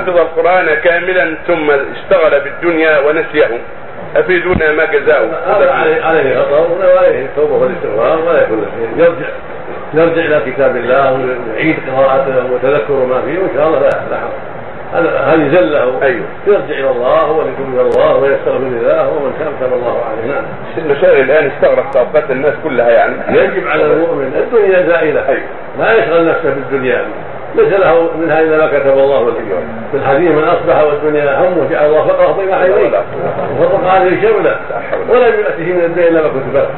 حفظ القرآن كاملا ثم اشتغل بالدنيا ونسيه. أفيدونا ما جزاؤه؟ عليه عليه خطأ وعليه التوبة والاستغفار ولا يكون يرجع يرجع إلى كتاب الله ويعيد قراءته وتذكر ما فيه وإن شاء الله لا لا هذه زله. أيوه. يرجع إلى الله وليتوب إلى الله ويستغفر لله ومن تاب تاب الله عليه. نعم. المشاغل الآن استغرق طاقات الناس كلها يعني. يجب على المؤمن الدنيا زائلة. أيوه. لا يشغل نفسه بالدنيا. ليس له منها الا ما كتب الله له في الحديث من أصبح والدنيا همه جعل الله فقرة بين عينيه وفرق عليه شمله ولم ياته من الدنيا إلا ما كتب له.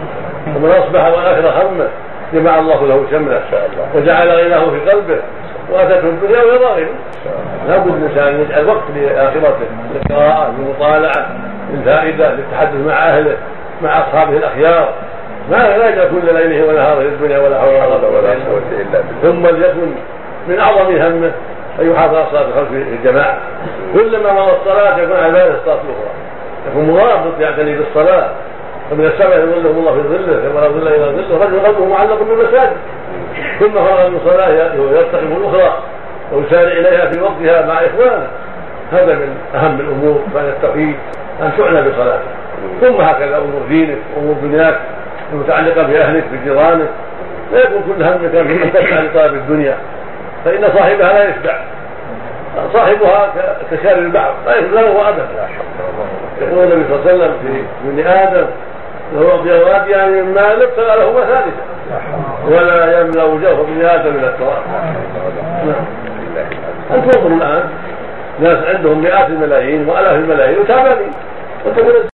ومن أصبح واخر همه جمع الله له شملة. وجعل غناه في قلبه. وأتته الدنيا وهي ظاهرة. لابد الانسان ان يجعل وقت لآخرته. للقراءه للمطالعه للفائده للتحدث مع أهله مع أصحابه الأخيار. ما لا يجعل كل ليله ونهاره للدنيا ولا حول ولا قوة إلا بالله. ثم ليكن من أعظم همه أن يحافظ على صلاه الخمس في الجماعة. كلما مضى الصلاة يكون على باله الصلاة الأخرى. يكون مرابط يعتني بالصلاة. ومن السبع يظلهم الله في ظله كما لا ظل إلى ظله رجل قلبه معلق بالمساجد. ثم فرغ من صلاه يرتقب الأخرى ويسارع إليها في وقتها مع إخوانه. هذا من أهم الأمور بعد التوحيد أن تعنى بصلاته. ثم هكذا أمور دينك أمور دنياك المتعلقة بأهلك بجيرانك. لا يكون كل همك في لطلب الدنيا فإن صاحبها لا يشبع. صاحبها كشار البعض لا له أبدا. يقول النبي صلى الله عليه وسلم في ابن آدم له أبيض يعني من مال ابتغى له ثالثا ولا يملأ وجهه ابن آدم من التراب. نعم أنت انظروا الآن ناس عندهم مئات الملايين وآلاف الملايين وتعبانين